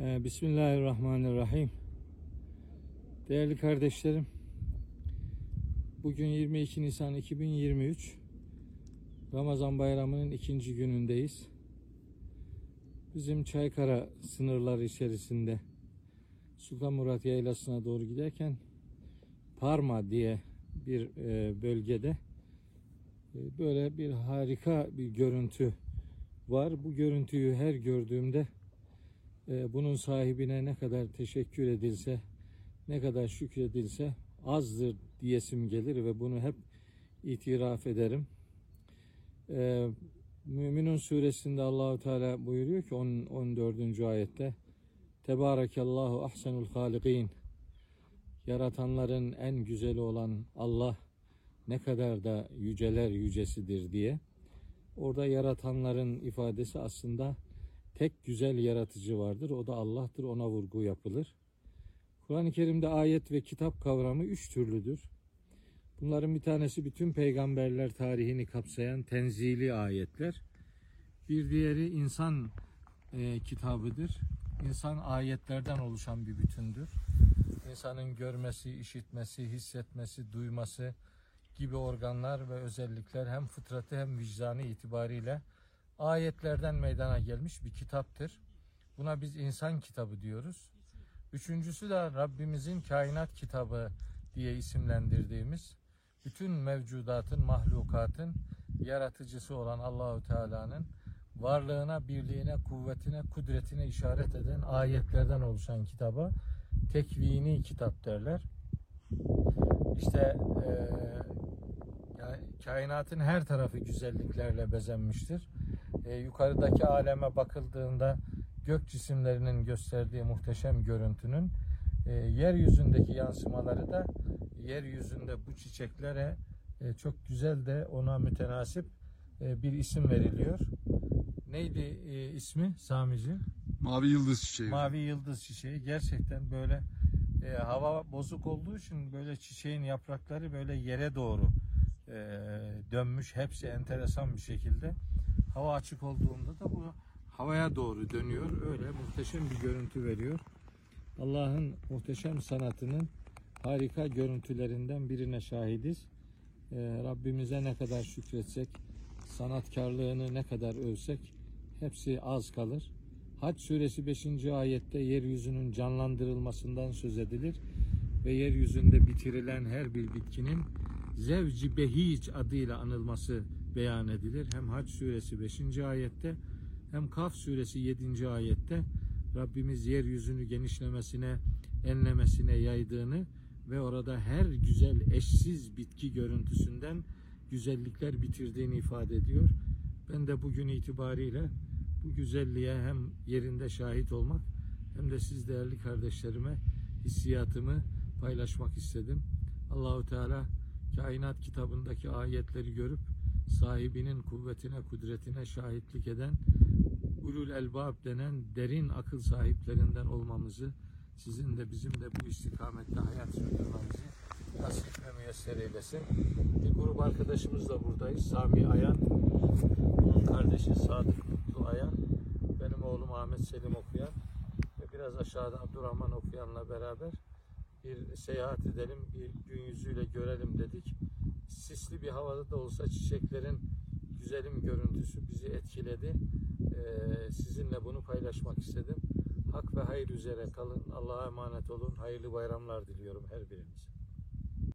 Ee, Bismillahirrahmanirrahim. Değerli kardeşlerim, bugün 22 Nisan 2023, Ramazan bayramının ikinci günündeyiz. Bizim Çaykara sınırları içerisinde Sultan Murat Yaylası'na doğru giderken Parma diye bir e, bölgede e, böyle bir harika bir görüntü var. Bu görüntüyü her gördüğümde e, bunun sahibine ne kadar teşekkür edilse, ne kadar şükredilse azdır diyesim gelir ve bunu hep itiraf ederim. E, Müminun suresinde Allahu Teala buyuruyor ki 10, 14. ayette Tebarakallahu ahsenul halikin Yaratanların en güzeli olan Allah ne kadar da yüceler yücesidir diye. Orada yaratanların ifadesi aslında tek güzel yaratıcı vardır. O da Allah'tır. Ona vurgu yapılır. Kur'an-ı Kerim'de ayet ve kitap kavramı üç türlüdür. Bunların bir tanesi bütün peygamberler tarihini kapsayan tenzili ayetler. Bir diğeri insan e, kitabıdır. İnsan ayetlerden oluşan bir bütündür. İnsanın görmesi, işitmesi, hissetmesi, duyması gibi organlar ve özellikler hem fıtratı hem vicdanı itibariyle ayetlerden meydana gelmiş bir kitaptır. Buna biz insan kitabı diyoruz. Üçüncüsü de Rabbimizin kainat kitabı diye isimlendirdiğimiz bütün mevcudatın, mahlukatın yaratıcısı olan Allahu Teala'nın varlığına, birliğine, kuvvetine, kudretine işaret eden ayetlerden oluşan kitaba tekvini kitap derler. İşte e, kainatın her tarafı güzelliklerle bezenmiştir. E, yukarıdaki aleme bakıldığında gök cisimlerinin gösterdiği muhteşem görüntünün e, yeryüzündeki yansımaları da yeryüzünde bu çiçeklere e, çok güzel de ona mütenasip e, bir isim veriliyor. Neydi e, ismi Samici? Mavi yıldız çiçeği. Mavi yıldız çiçeği gerçekten böyle e, hava bozuk olduğu için böyle çiçeğin yaprakları böyle yere doğru e, dönmüş. Hepsi enteresan bir şekilde. Hava açık olduğunda da bu havaya doğru dönüyor. Öyle muhteşem bir görüntü veriyor. Allah'ın muhteşem sanatının harika görüntülerinden birine şahidiz. E, Rabbimize ne kadar şükretsek, sanatkarlığını ne kadar övsek hepsi az kalır. Hac suresi 5. ayette yeryüzünün canlandırılmasından söz edilir ve yeryüzünde bitirilen her bir bitkinin zevci behic adıyla anılması beyan edilir. Hem Hac suresi 5. ayette hem Kaf suresi 7. ayette Rabbimiz yeryüzünü genişlemesine, enlemesine yaydığını ve orada her güzel eşsiz bitki görüntüsünden güzellikler bitirdiğini ifade ediyor. Ben de bugün itibariyle bu güzelliğe hem yerinde şahit olmak hem de siz değerli kardeşlerime hissiyatımı paylaşmak istedim. Allahu Teala kainat kitabındaki ayetleri görüp sahibinin kuvvetine, kudretine şahitlik eden ulul elbab denen derin akıl sahiplerinden olmamızı sizin de bizim de bu istikamette hayat sürdürmemizi nasip ve müyesser eylesin. Bir grup arkadaşımız da buradayız. Sami Ayan, onun kardeşi Sadık Mutlu Ayan, benim oğlum Ahmet Selim Okuyan ve biraz aşağıda Abdurrahman Okuyan'la beraber bir seyahat edelim, bir görelim dedik. Sisli bir havada da olsa çiçeklerin güzelim görüntüsü bizi etkiledi. Ee, sizinle bunu paylaşmak istedim. Hak ve hayır üzere kalın. Allah'a emanet olun. Hayırlı bayramlar diliyorum her birinize.